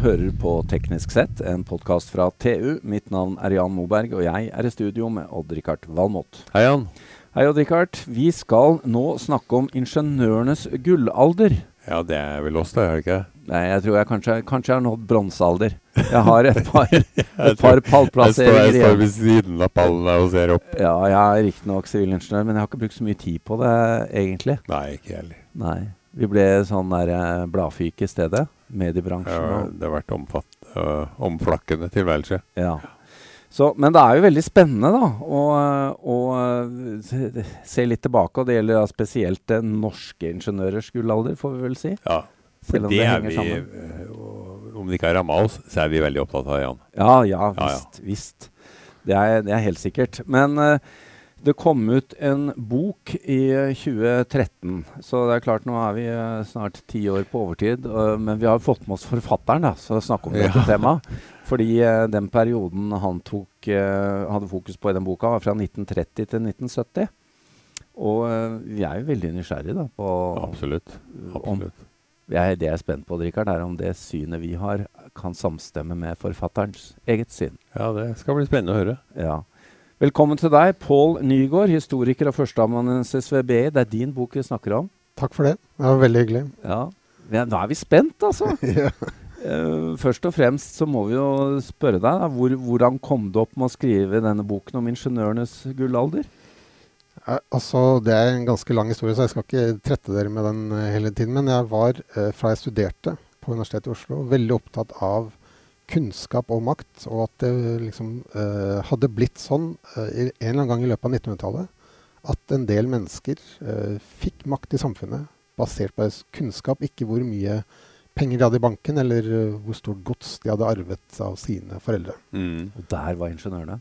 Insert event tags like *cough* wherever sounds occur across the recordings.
hører på Teknisk sett, en podkast fra TU. Mitt navn er Jan Moberg, og jeg er i studio med Odd-Rikard Valmot. Hei, Jan. Hei, Odd-Rikard. Vi skal nå snakke om ingeniørenes gullalder. Ja, det er vel oss, det, er det ikke? Nei, jeg tror jeg kanskje, kanskje har nådd bronsealder. Jeg har et *laughs* par, et par Jeg står, jeg står ved siden av pallen der og ser opp. Ja, jeg er riktignok sivilingeniør, men jeg har ikke brukt så mye tid på det, egentlig. Nei, ikke heller. Nei. Vi ble sånn der eh, bladfyk i stedet. Mediebransjen Ja, det har vært omfatt, øh, omflakkende tilværelse. Ja. Så, men det er jo veldig spennende da, å, å se, litt tilbake. Og det gjelder da spesielt eh, norske ingeniørers gullalder, får vi vel si. Ja, for om det, det er vi sammen. øh, Om det ikke har ramma oss, så er vi veldig opptatt av det, Jan. Ja, ja, Ja, ja. visst. visst. Det, er, det er helt sikkert. Men eh, det kom ut en bok i eh, 2013, så det er klart nå er vi eh, snart ti år på overtid. men vi har fått med oss forfatteren da, så snakke om dette Ja. temaet. Fordi eh, den perioden han tok, eh, hadde fokus på i den boka, var fra 1930 til 1970. Og vi er jo veldig nysgjerrige da, på Absolutt. Absolutt. jeg, Det jeg er spent på, Richard, er om det synet vi har, kan samstemme med forfatterens eget syn. Ja, det skal bli spennende å høre. Ja. Velkommen til deg, Pål Nygaard, historiker og førsteamanuensis ved BI. Det er din bok vi snakker om. Takk for det. Det var veldig hyggelig. Ja. Ja, Nå er vi spent, altså. *laughs* ja. Eh, først og fremst så må vi jo spørre deg, da, hvor, hvordan kom du opp med å skrive denne boken om ingeniørenes gullalder? Altså, det er en ganske lang historie, så jeg skal ikke trette dere med den eh, hele tiden. Men jeg var, eh, fra jeg studerte på Universitetet i Oslo, veldig opptatt av kunnskap og makt. Og at det liksom eh, hadde blitt sånn eh, en eller annen gang i løpet av 1900-tallet at en del mennesker eh, fikk makt i samfunnet basert på kunnskap, ikke hvor mye penger de hadde i banken, eller eh, hvor stort gods de hadde arvet av sine foreldre. Mm. Og der var ingeniørene.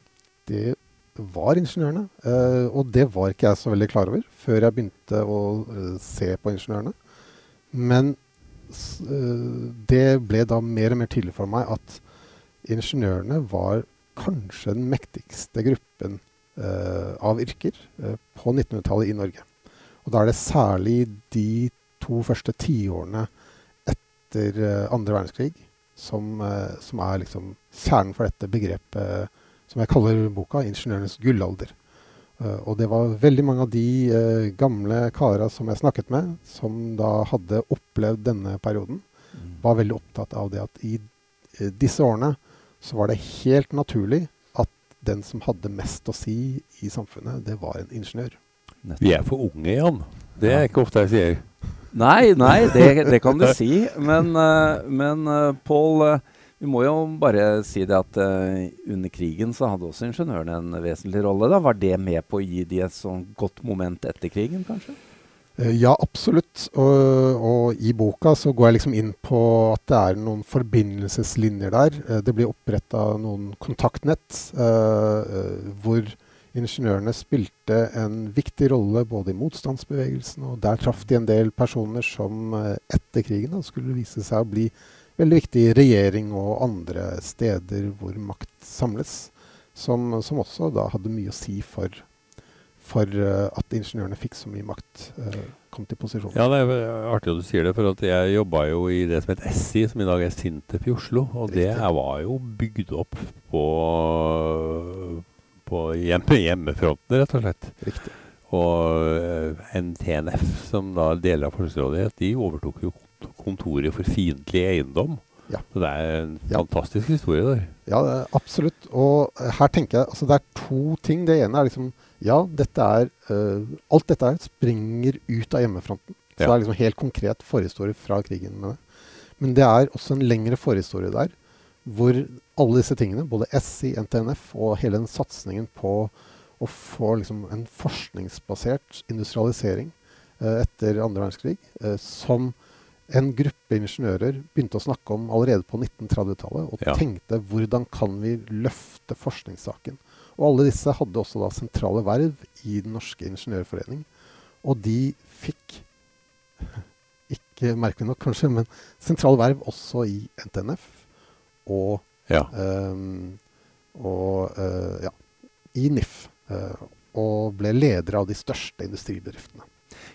det var ingeniørene. eh, og det var ikke jeg så veldig klar over før jeg begynte å eh, se på ingeniørene. Men det ble da mer og mer tydelig for meg at ingeniørene var kanskje den mektigste gruppen uh, av yrker uh, på 1900-tallet i Norge. Og da er det særlig de to første tiårene etter uh, andre verdenskrig som, eh, som er liksom kjernen for dette begrepet som jeg kaller boka 'Ingeniørenes gullalder'. Eh, og det var veldig mange av de eh, gamle kara som jeg snakket med, som da hadde opplevd denne perioden, var veldig opptatt av det at i eh, disse årene så var det helt naturlig at den som hadde mest å si i samfunnet, det var en ingeniør. Nettopp. Vi er for unge, Jan. Det er ikke ofte jeg sier. Nei, nei, det, det kan du si. Men, eh, men Pål, vi må jo bare si det at uh, under krigen så hadde også ingeniørene en vesentlig rolle. da. Var det med på å gi de et sånn godt moment etter krigen, kanskje? Eh, Ja, absolutt. Og, og i boka så går jeg liksom inn på at det er noen forbindelseslinjer der. Eh, Det blir oppretta noen kontaktnett eh, hvor ingeniørene spilte en viktig rolle både i motstandsbevegelsen, og der traff de en del personer som etter krigen da, skulle vise seg å bli veldig viktig i regjering og andre steder hvor makt samles. Som, som også da hadde mye å si for for eh, at ingeniørene fikk så mye makt, eh, kom til posisjon. Ja, det er artig at du sier det, for jeg jobba jo i det som het SI, som i dag er Sintef i Oslo. Og det Riktig. det var jo bygd opp på, på hjemme, hjemmefronten, rett og slett. Riktig. Og eh, NTNF, som da er deler av Forskningsrådet, de overtok jo kontoret for fiendtlig eiendom. Ja. Så det er en Ja. fantastisk historie der. Ja, absolutt. Og eh, her tenker jeg altså det er to ting. Det ene er liksom Ja, dette er uh, Alt dette her springer ut av hjemmefronten. Så Ja. det er liksom helt konkret forhistorie fra krigen med det. Men det er også en lengre forhistorie der, hvor alle disse tingene, både SI, NTNF og hele den satsingen på å få liksom en forskningsbasert industrialisering eh, etter andre verdenskrig, eh, som en gruppe ingeniører begynte å snakke om allerede på 1930-tallet, og Ja. tenkte hvordan kan vi løfte forskningssaken. Og alle disse hadde også da sentrale verv i Den norske ingeniørforening. Og de fikk, *laughs* ikke merkelig nok kanskje, men sentrale verv også i NTNF og, Ja. um, og uh, ja, i NIF. Eh, og ble ledere av de største industribedriftene.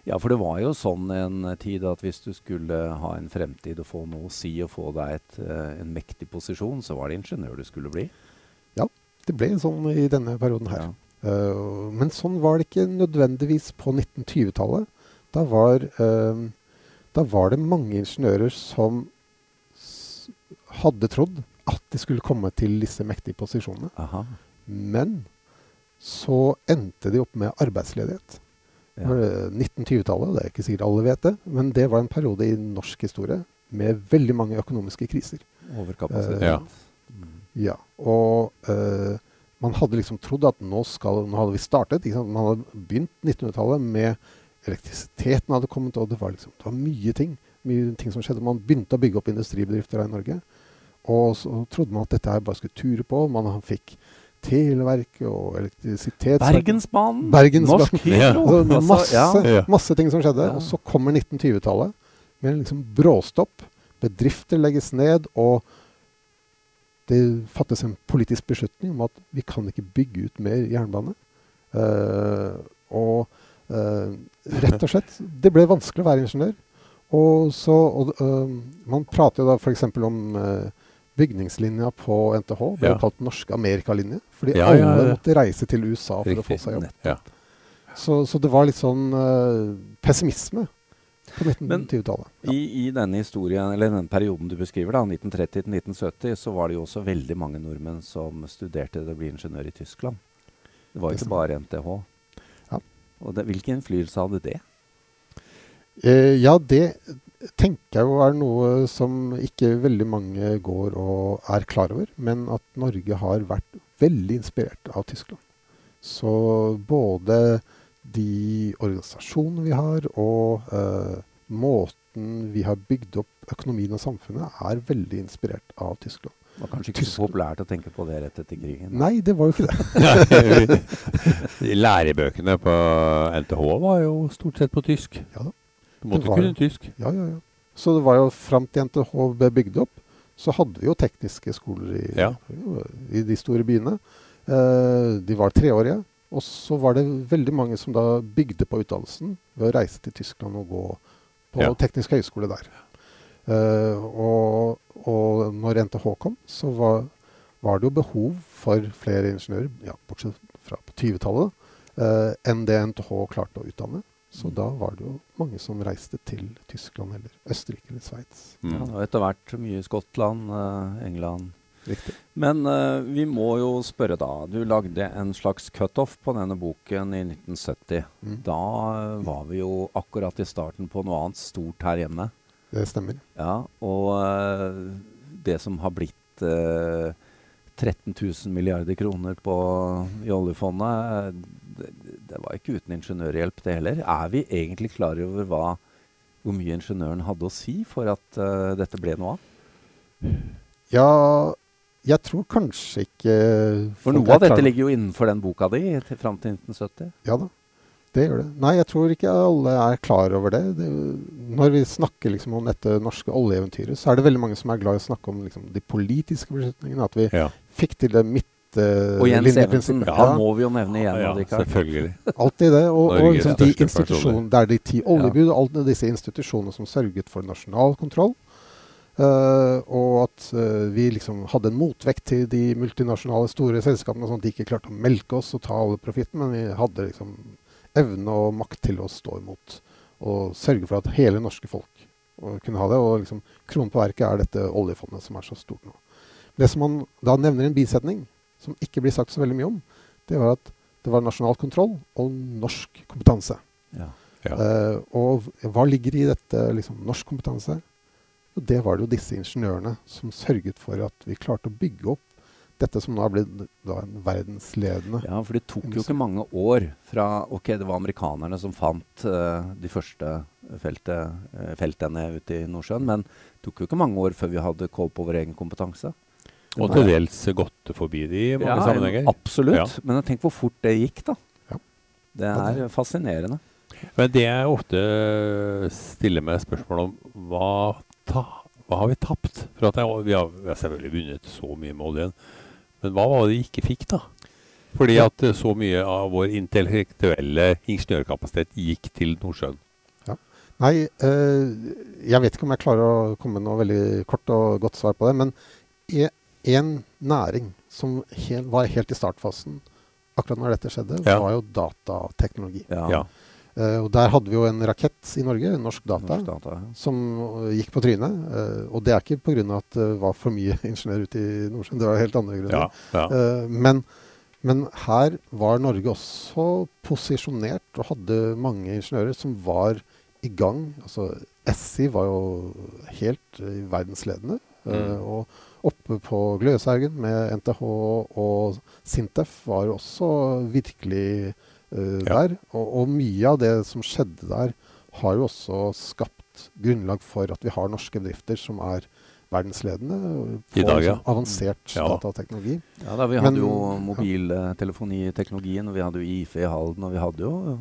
Ja, for det var jo sånn en tid at hvis du skulle ha en fremtid og få noe å si og få deg et, eh, en mektig posisjon, så var det ingeniør du skulle bli. Ja, Det ble sånn i denne perioden her. Ja. Uh, men sånn var det ikke nødvendigvis på 1920-tallet. Da, var, eh, da var det mange ingeniører som hadde trodd at de skulle komme til disse mektige posisjonene. Aha. Men så endte de opp med arbeidsledighet. Ja. Eh, 1920-tallet, det er ikke sikkert alle vet det, men det var en periode i norsk historie med veldig mange økonomiske kriser. Overkapasitet. Ja. Mm. Ja, og uh, man hadde liksom trodd at nå, skal, nå hadde vi startet. Ikke sant? Man hadde begynt 1900-tallet med elektrisiteten hadde kommet, og det var, liksom, det var mye ting. Mye ting som skjedde. Man begynte å bygge opp industribedrifter her i Norge. Og så trodde man at dette her bare skulle ture på. Man fikk televerk og elektrisitet. Bergensbanen! Bergensbanen. Norsk Hydro! Altså, Altså, masse, masse ting som skjedde. Ja. Og så kommer 1920-tallet med en liksom bråstopp. Bedrifter legges ned, og det fattes en politisk beslutning om at vi kan ikke bygge ut mer jernbane. Uh, og uh, rett og slett Det ble vanskelig å være ingeniør. Og så, og, uh, man prater jo da f.eks. om eh, bygningslinja på NTH. Ble Ja. kalt norske amerikalinje. Fordi Ja, alle ja. måtte reise til USA for å få seg jobb. Ja. Så, så det var litt sånn uh, pessimisme på 1920-tallet. Ja. I, I denne historien, eller denne perioden du beskriver, da, 1930 til 1970, så var det jo også veldig mange nordmenn som studerte til å bli ingeniør i Tyskland. Det var jo ikke bare NTH. Ja. Og det, hvilken innflytelse hadde det? Eh, ja, det tenker jeg jo er noe som ikke veldig mange går og er klar over. Men at Norge har vært veldig inspirert av Tyskland. Så både de organisasjonene vi har, og eh, måten vi har bygd opp økonomien og samfunnet, er veldig inspirert av Tyskland. Det var kanskje ikke så populært å tenke på det rett etter krigen. Nei, det var jo ikke det. *laughs* *laughs* De Lærebøkene på NTH var jo stort sett på tysk. Ja da. Måtte kunne tysk. Ja, ja, ja. Så det var jo fram til NTH ble bygd opp, så hadde vi jo tekniske skoler i, Ja. i de store byene. Eh, de var treårige. Og så var det veldig mange som da bygde på utdannelsen ved å reise til Tyskland og gå på Ja. teknisk høyskole der. Eh, og, og når NTH kom, så var, var det jo behov for flere ingeniører, ja, bortsett fra på 20-tallet, eh, enn det NTH klarte å utdanne. Så da var det jo mange som reiste til Tyskland eller Østerrike eller Sveits. Ja, Mm. og etter hvert mye Skottland, eh, England Riktig. Men eh, vi må jo spørre, da. Du lagde en slags cutoff på denne boken i 1970. Mm. Da eh, var vi jo akkurat i starten på noe annet stort her hjemme. Det stemmer. Ja, og eh, det som har blitt eh, 13 000 milliarder kroner på, i oljefondet, eh, det, det var ikke uten ingeniørhjelp, det heller. Er vi egentlig klar over hva, hvor mye ingeniøren hadde å si for at uh, dette ble noe av? Ja, jeg tror kanskje ikke For noe av dette ligger jo innenfor den boka di til, fram til 1970. Ja da, det gjør det. Nei, jeg tror ikke alle er klar over det. det når vi snakker liksom om dette norske oljeeventyret, så er det veldig mange som er glad i å snakke om liksom, de politiske beslutningene. At vi Ja. fikk til det Og Jens Evensen, ja, må vi jo nevne igjen. ja, Odd-Rikard. selvfølgelig. Alltid det. Og, og liksom de institusjonene, det er de ti oljebud ja. alle disse institusjonene som sørget for nasjonal kontroll. Uh, og at uh, vi liksom hadde en motvekt til de multinasjonale store selskapene, sånn at de ikke klarte å melke oss og ta all profitten, men vi hadde liksom evne og makt til å stå imot og sørge for at hele norske folk kunne ha det. Og liksom kronen på verket er dette oljefondet som er så stort nå. Det som man da nevner i en bisetning, som ikke blir sagt så veldig mye om, det var at det var nasjonal kontroll og norsk kompetanse. Ja. Ja. Uh, og hva ligger i dette liksom, norsk kompetanse? Og det var det jo disse ingeniørene som sørget for at vi klarte å bygge opp dette som nå er blitt da, en verdensledende ja, for det tok jo ikke mange år fra Ok, det var amerikanerne som fant uh, de første feltet, uh, feltene ute i Nordsjøen, men det tok jo ikke mange år før vi hadde koll på vår egen kompetanse. Og til dels gått forbi de i mange sammenhenger. Absolutt. Ja. Men tenk hvor fort det gikk, da. Ja. Det er fascinerende. Men det jeg ofte stiller meg spørsmål om, hva, ta, hva har vi tapt? For at jeg, vi, har, vi har selvfølgelig vunnet så mye med oljen, men hva var det vi ikke fikk, da? Fordi at så mye av vår intellektuelle ingeniørkapasitet gikk til Nordsjøen. Nei, eh, jeg vet ikke om jeg klarer å komme med noe veldig kort og godt svar på det. Men én næring som helt, var helt i startfasen akkurat når dette skjedde, Ja. var jo datateknologi. Ja. Ja. Eh, og der hadde vi jo en rakett i Norge, Norsk Data, Norsk data, ja. som eh, gikk på trynet. Uh, og det er ikke pga. at det var for mye *laughs* ingeniører ute i Nordsjøen, det var helt andre grunner. Ja, ja. Uh, men, men her var Norge også posisjonert og hadde mange ingeniører som var i gang. Altså SI var jo helt verdensledende. eh, Mm. og oppe på Gløshaugen med NTH og Sintef var også virkelig eh, Ja. der. Og, og mye av det som skjedde der, har jo også skapt grunnlag for at vi har norske bedrifter som er verdensledende på I dag, ja. liksom avansert Ja. datateknologi. Ja, da, vi Men- hadde jo mobiltelefoniteknologien, og vi hadde jo IFE i Halden, og vi hadde jo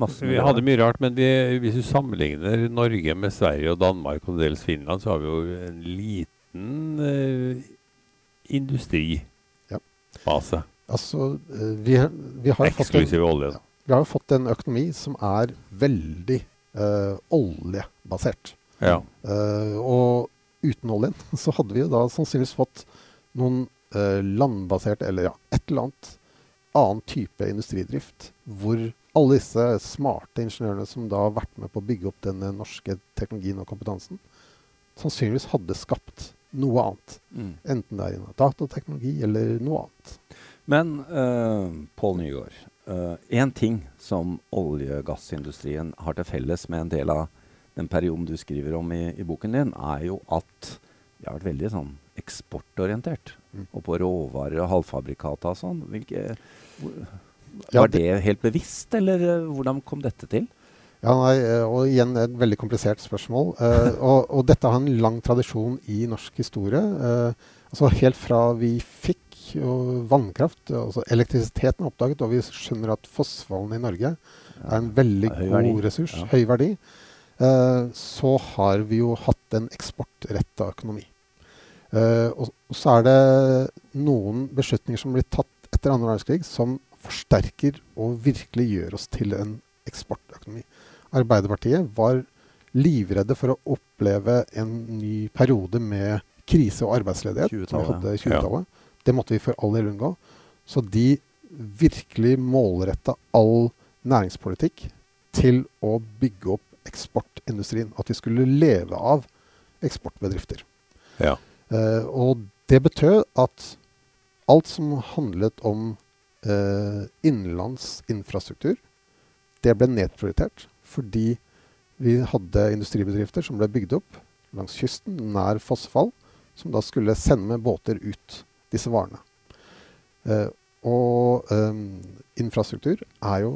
masse Vi hadde mye rart, men vi, hvis du sammenligner Norge med Sverige og Danmark og dels Finland, så har vi jo en liten eh, industribase. Ja. Altså, eh, vi, vi, har Eksklusiv olje. Ja. vi har jo fått en økonomi som er veldig eh, oljebasert. Ja. Eh, og uten oljen *laughs* så hadde vi jo da sannsynligvis fått noen eh, landbaserte, eller ja, et eller annet annen type industridrift, hvor alle disse smarte ingeniørene som da har vært med på å bygge opp den norske teknologien og kompetansen, sannsynligvis hadde skapt noe annet. Mm. Enten det er innen datateknologi eller noe annet. Men uh, Pål Nygaard, én ting som olje- og gassindustrien har til felles med en del av den perioden du skriver om i, i boken din, er jo at de har vært veldig sånn eksportorientert. Mm. Og på råvarer og halvfabrikata og sånn. Hvilke, hvor, Ja, var det helt bevisst, eller eh, hvordan kom dette til? Ja, nei, eh, og igjen et veldig komplisert spørsmål. Eh, og, og dette har en lang tradisjon i norsk historie. Eh, altså Helt fra vi fikk vannkraft, altså elektrisiteten oppdaget, og vi skjønner at fossfallene i Norge er en veldig Ja, god ressurs, Ja. høy verdi, eh, så har vi jo hatt en eksportretta økonomi. Eh, og, og så er det noen beslutninger som blir tatt etter andre verdenskrig, som forsterker og virkelig gjør oss til en eksportøkonomi. Arbeiderpartiet var livredde for å oppleve en ny periode med krise og arbeidsledighet. som vi hadde i 20-tallet. Det måtte vi for all del unngå. Så de virkelig målretta all næringspolitikk til å bygge opp eksportindustrien. At vi skulle leve av eksportbedrifter. Ja. Uh, og det betød at alt som handlet om uh, innenlands infrastruktur, det ble nedprioritert. Fordi vi hadde industribedrifter som ble bygd opp langs kysten, nær fossefall, som da skulle sende med båter ut disse varene. Eh, og eh, infrastruktur er jo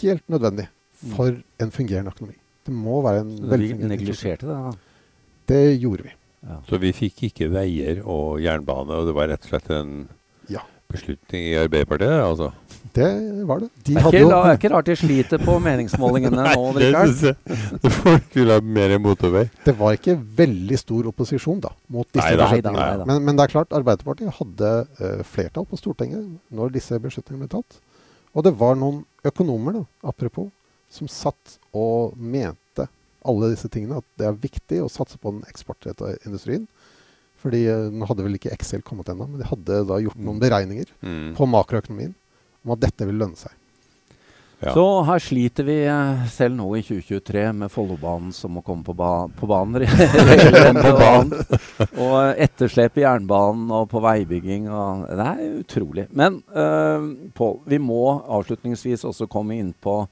helt nødvendig for en fungerende økonomi. Det må være en Så vi neglisjerte det, da. Det gjorde vi. Ja. Så vi fikk ikke veier og jernbane, og det var rett og slett en Ja. beslutning i Arbeiderpartiet? altså. Det var det. De Det er hadde ikke, jo er ikke rart de sliter på meningsmålingene *laughs* nå, det Rikard. *laughs* Folk vil ha mer motorvei. Det var ikke veldig stor opposisjon da, mot disse Nei beslutningene. Men, men det er klart, Arbeiderpartiet hadde uh, flertall på Stortinget når disse beslutningene ble tatt. Og det var noen økonomer, da, apropos, som satt og mente alle disse tingene. At det er viktig å satse på den eksportrette industrien. Fordi eh, nå hadde vel ikke Excel kommet ennå, men de hadde da gjort noen Mm. beregninger Mm. på makroøkonomien om at dette vil lønne seg. Ja. Så her sliter vi eh, selv nå i 2023 med Follobanen som må komme på, ba *laughs* på banen. på banen. Og etterslep i jernbanen og på veibygging. Og det er utrolig. Men uh, Pål, vi må avslutningsvis også komme inn på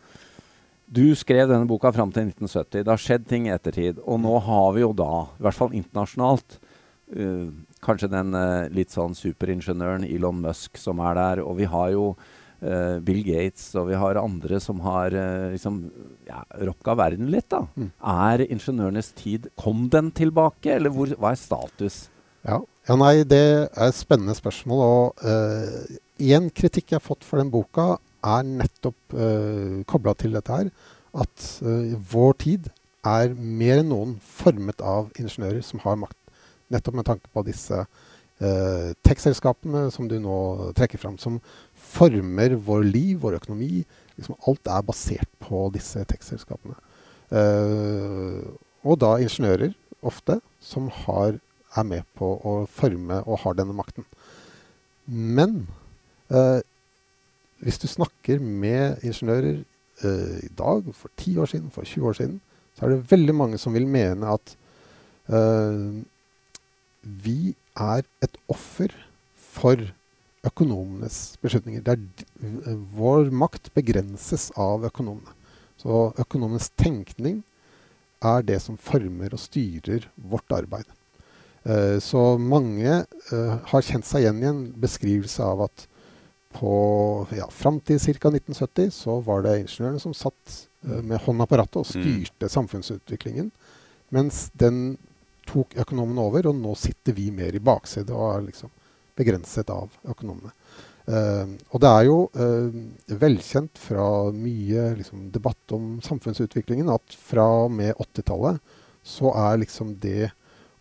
Du skrev denne boka fram til 1970. Det har skjedd ting i ettertid. Og nå har vi jo da, i hvert fall internasjonalt, uh, kanskje den uh, litt sånn superingeniøren Elon Musk som er der. Og vi har jo eh, Bill Gates og vi har andre som har uh, liksom ja, rocka verden litt. da. Mm. Er ingeniørenes tid Kom den tilbake, eller hvor, hva er status? Ja. ja, nei, det er et spennende spørsmål. Og uh, en kritikk jeg har fått for den boka, er nettopp uh, kobla til dette her. At vår tid er mer enn noen formet av ingeniører som har makt. Nettopp med tanke på disse uh, tech-selskapene som du nå trekker fram, som former vår liv, vår økonomi. Liksom alt er basert på disse tech-selskapene. Eh, og da ingeniører, ofte, som har, er med på å forme og har denne makten. Men eh, hvis du snakker med ingeniører eh, i dag, for 10 år siden, for 20 år siden, så er det veldig mange som vil mene at eh, vi er et offer for økonomenes beslutninger. Der vår makt begrenses av økonomene. Så økonomenes tenkning er det som former og styrer vårt arbeid. Eh, så mange eh, har kjent seg igjen i en beskrivelse av at på, ja, fram til ca. 1970 så var det ingeniørene som satt eh, med hånda på rattet og mm. styrte mm. samfunnsutviklingen. Mens den tok økonomene over, og nå sitter vi mer i baksetet og er liksom begrenset av økonomene. Uh, og det er jo uh, velkjent fra mye liksom, debatt om samfunnsutviklingen at fra og med 80-tallet så er liksom det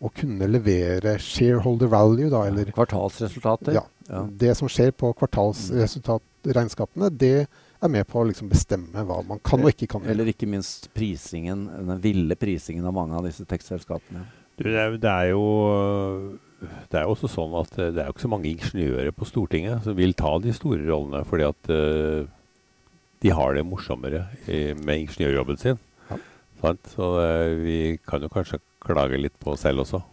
å kunne levere shareholder value, da, eller Kvartalsresultater? Ja. ja. Det som skjer på kvartalsresultatregnskapene, det er med på å liksom bestemme hva man kan og ikke kan. Eller ikke minst prisingen, den ville prisingen av mange av disse tekstselskapene. Du, det, er, det, er, jo det er også sånn at det er jo ikke så mange ingeniører på Stortinget som vil ta de store rollene, fordi at uh, de har det morsommere i, med ingeniørjobben sin. Ja. Så uh, vi kan jo kanskje klage litt på oss selv også.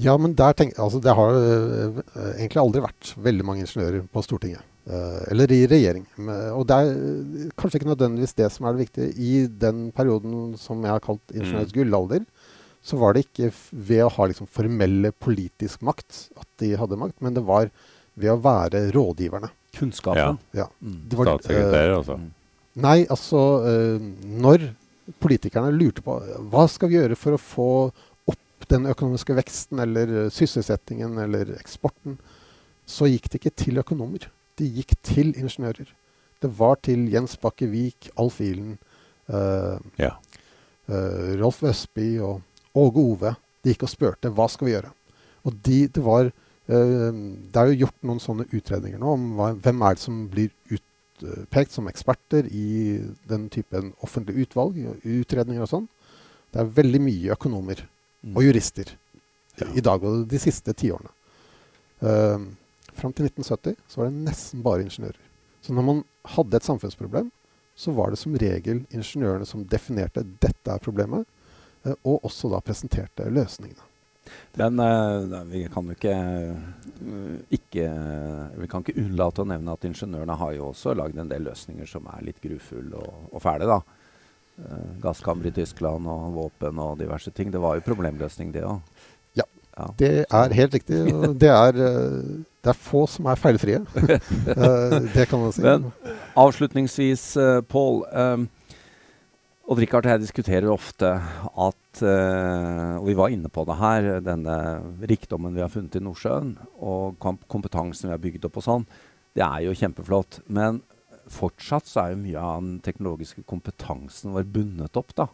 Ja, men der tenk, altså, det har uh, egentlig aldri vært veldig mange ingeniører på Stortinget. eller i regjering. Og det er kanskje ikke nødvendigvis det som er det viktige. I den perioden som jeg har kalt ingeniørets mm. gullalder, så var det ikke ved å ha liksom formelle politisk makt at de hadde makt, men det var ved å være rådgiverne. Kunnskapen. Ja. Mm. Statssekretærer, altså. Uh, nei, altså uh, Når politikerne lurte på hva skal vi gjøre for å få opp den økonomiske veksten eller uh, sysselsettingen eller eksporten, så gikk det ikke til økonomer. De gikk til ingeniører. Det var til Jens Bakke Vik, Alf Ihlen, ja. Rolf Østby og Åge Ove. De gikk og spurte hva skal vi gjøre. Og de, det, var, uh, det er jo gjort noen sånne utredninger nå om hva, hvem er det som blir utpekt som eksperter i den typen offentlige utvalg, utredninger og sånn. Det er veldig mye økonomer mm. og jurister ja. i dag og de siste tiårene. Uh, fram til 1970 så var det nesten bare ingeniører. Så når man hadde et samfunnsproblem, så var det som regel ingeniørene som definerte dette er problemet. Eh, og også da presenterte løsningene. Men uh, vi kan jo ikke, uh, ikke Vi kan ikke unnlate å nevne at ingeniørene har jo også lagd en del løsninger som er litt grufulle og, og fæle. da. Gasskammer i Tyskland og våpen og diverse ting. Det var jo problemløsning, det òg. Ja, ja, det er helt riktig. Det er, det er få som er feilfrie. *laughs* det kan man si. Men avslutningsvis, Pål. Um, og Richard og jeg diskuterer ofte at uh, Og vi var inne på det her, denne rikdommen vi har funnet i Nordsjøen, og kompetansen vi har bygd opp og sånn, det er jo kjempeflott. Men fortsatt så er jo mye av den teknologiske kompetansen vår bundet opp da,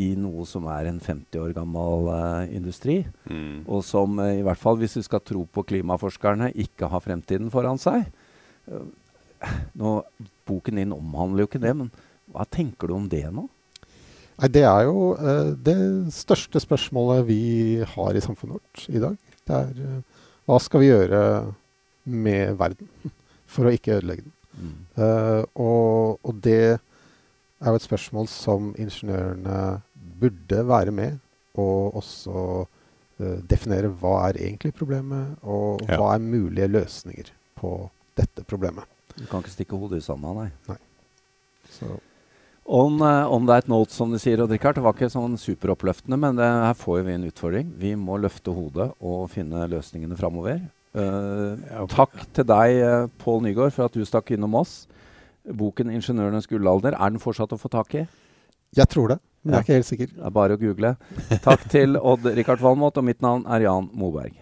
i noe som er en 50 år gammel uh, industri. Mm. Og som uh, i hvert fall, hvis vi skal tro på klimaforskerne, ikke har fremtiden foran seg. nå, Boken din omhandler jo ikke det, men hva tenker du om det nå? Nei, Det er jo uh, det største spørsmålet vi har i samfunnet vårt i dag. Det er uh, hva skal vi gjøre med verden *laughs* for å ikke ødelegge den? Mm. Uh, og, og, det er jo et spørsmål som ingeniørene burde være med og også definere hva er egentlig problemet, og ja. hva er mulige løsninger på dette problemet. Du kan ikke stikke hodet i sanda, nei. nei. Så On, on that note, som de sier. Og Richard, det var ikke sånn superoppløftende, men det, her får vi en utfordring. Vi må løfte hodet og finne løsningene framover. Uh, takk til deg, uh, Pål Nygaard, for at du stakk innom oss. Boken 'Ingeniørenes gullalder', er den fortsatt å få tak i? Jeg tror det, men jeg er ikke helt sikker. Det er bare å google. Takk til Odd Rikard Valmot, og mitt navn er Jan Moberg.